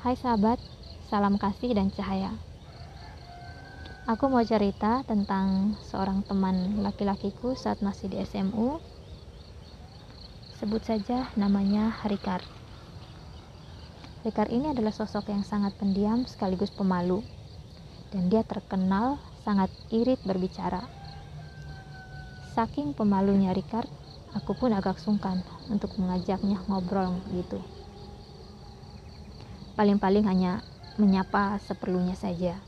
Hai sahabat, salam kasih dan cahaya. Aku mau cerita tentang seorang teman laki-lakiku saat masih di SMU. Sebut saja namanya Rikar. Rikar ini adalah sosok yang sangat pendiam sekaligus pemalu. Dan dia terkenal sangat irit berbicara. Saking pemalunya Rikar, aku pun agak sungkan untuk mengajaknya ngobrol gitu paling-paling hanya menyapa seperlunya saja.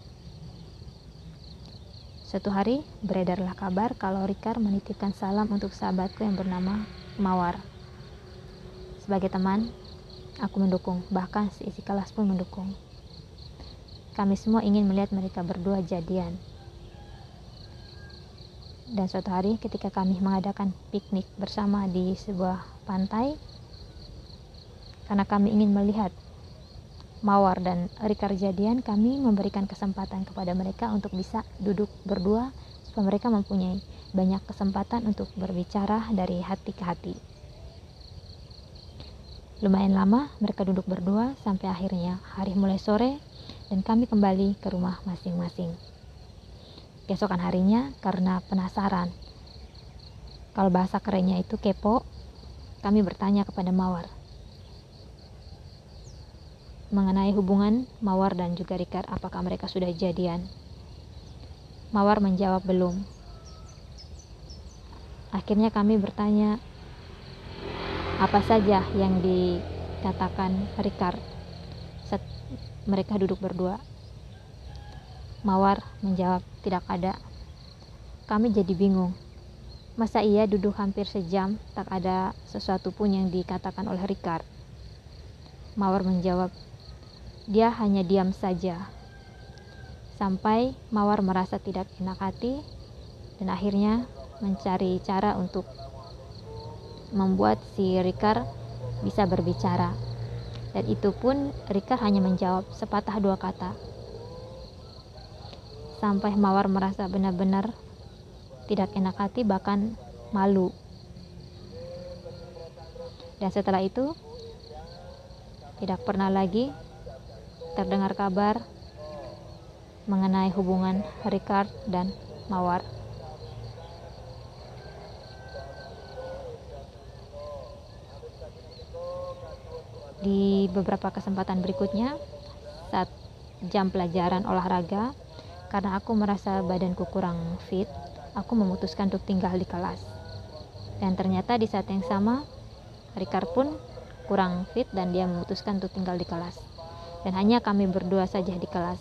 Suatu hari beredarlah kabar kalau Rikar menitipkan salam untuk sahabatku yang bernama Mawar. Sebagai teman, aku mendukung, bahkan seisi kelas pun mendukung. Kami semua ingin melihat mereka berdua jadian. Dan suatu hari ketika kami mengadakan piknik bersama di sebuah pantai, karena kami ingin melihat Mawar dan Rika Jadian kami memberikan kesempatan kepada mereka untuk bisa duduk berdua supaya mereka mempunyai banyak kesempatan untuk berbicara dari hati ke hati. Lumayan lama mereka duduk berdua sampai akhirnya hari mulai sore dan kami kembali ke rumah masing-masing. Keesokan harinya karena penasaran, kalau bahasa kerennya itu kepo, kami bertanya kepada Mawar, mengenai hubungan Mawar dan juga Rikar apakah mereka sudah jadian. Mawar menjawab belum. Akhirnya kami bertanya apa saja yang dikatakan Rikar saat mereka duduk berdua. Mawar menjawab tidak ada. Kami jadi bingung. Masa iya duduk hampir sejam tak ada sesuatu pun yang dikatakan oleh Rikar? Mawar menjawab, dia hanya diam saja. Sampai Mawar merasa tidak enak hati dan akhirnya mencari cara untuk membuat si Rikar bisa berbicara. Dan itu pun Rikar hanya menjawab sepatah dua kata. Sampai Mawar merasa benar-benar tidak enak hati bahkan malu. Dan setelah itu tidak pernah lagi terdengar kabar mengenai hubungan Ricard dan Mawar. Di beberapa kesempatan berikutnya, saat jam pelajaran olahraga, karena aku merasa badanku kurang fit, aku memutuskan untuk tinggal di kelas. Dan ternyata di saat yang sama, Ricard pun kurang fit dan dia memutuskan untuk tinggal di kelas dan hanya kami berdua saja di kelas.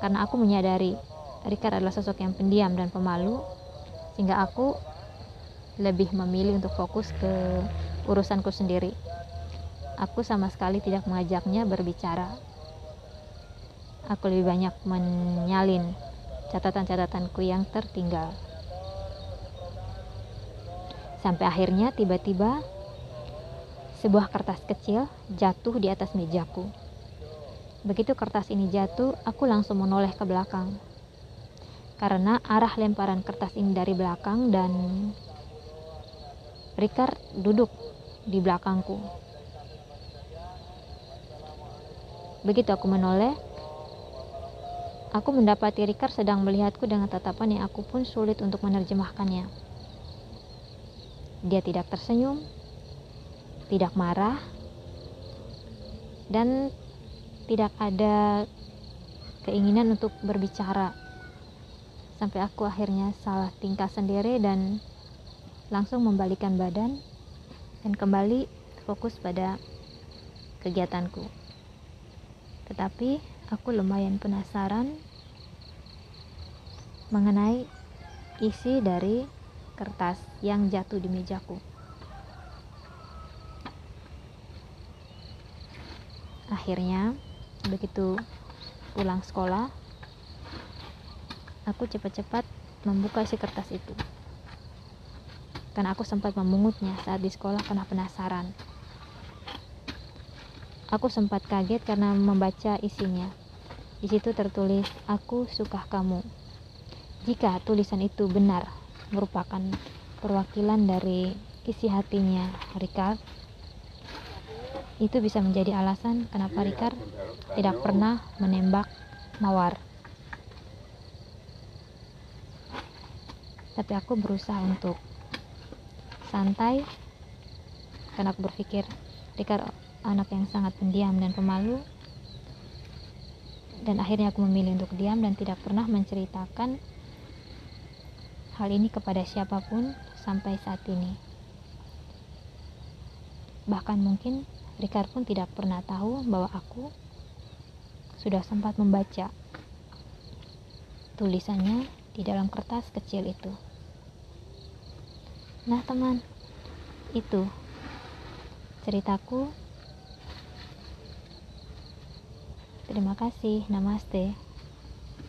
Karena aku menyadari Rika adalah sosok yang pendiam dan pemalu, sehingga aku lebih memilih untuk fokus ke urusanku sendiri. Aku sama sekali tidak mengajaknya berbicara. Aku lebih banyak menyalin catatan-catatanku yang tertinggal. Sampai akhirnya tiba-tiba sebuah kertas kecil jatuh di atas mejaku. Begitu kertas ini jatuh, aku langsung menoleh ke belakang. Karena arah lemparan kertas ini dari belakang dan Ricard duduk di belakangku. Begitu aku menoleh, aku mendapati Ricard sedang melihatku dengan tatapan yang aku pun sulit untuk menerjemahkannya. Dia tidak tersenyum, tidak marah, dan tidak ada keinginan untuk berbicara. Sampai aku akhirnya salah tingkah sendiri dan langsung membalikan badan dan kembali fokus pada kegiatanku. Tetapi aku lumayan penasaran mengenai isi dari kertas yang jatuh di mejaku. Akhirnya begitu pulang sekolah aku cepat-cepat membuka si kertas itu. Karena aku sempat memungutnya saat di sekolah karena penasaran. Aku sempat kaget karena membaca isinya. Di situ tertulis aku suka kamu. Jika tulisan itu benar merupakan perwakilan dari isi hatinya Ricard itu bisa menjadi alasan kenapa Rikar tidak pernah menembak Mawar. Tapi aku berusaha untuk santai karena aku berpikir Rikar anak yang sangat pendiam dan pemalu dan akhirnya aku memilih untuk diam dan tidak pernah menceritakan hal ini kepada siapa pun sampai saat ini. Bahkan mungkin Ricard pun tidak pernah tahu bahwa aku sudah sempat membaca tulisannya di dalam kertas kecil itu. Nah, teman, itu ceritaku Terima kasih. Namaste.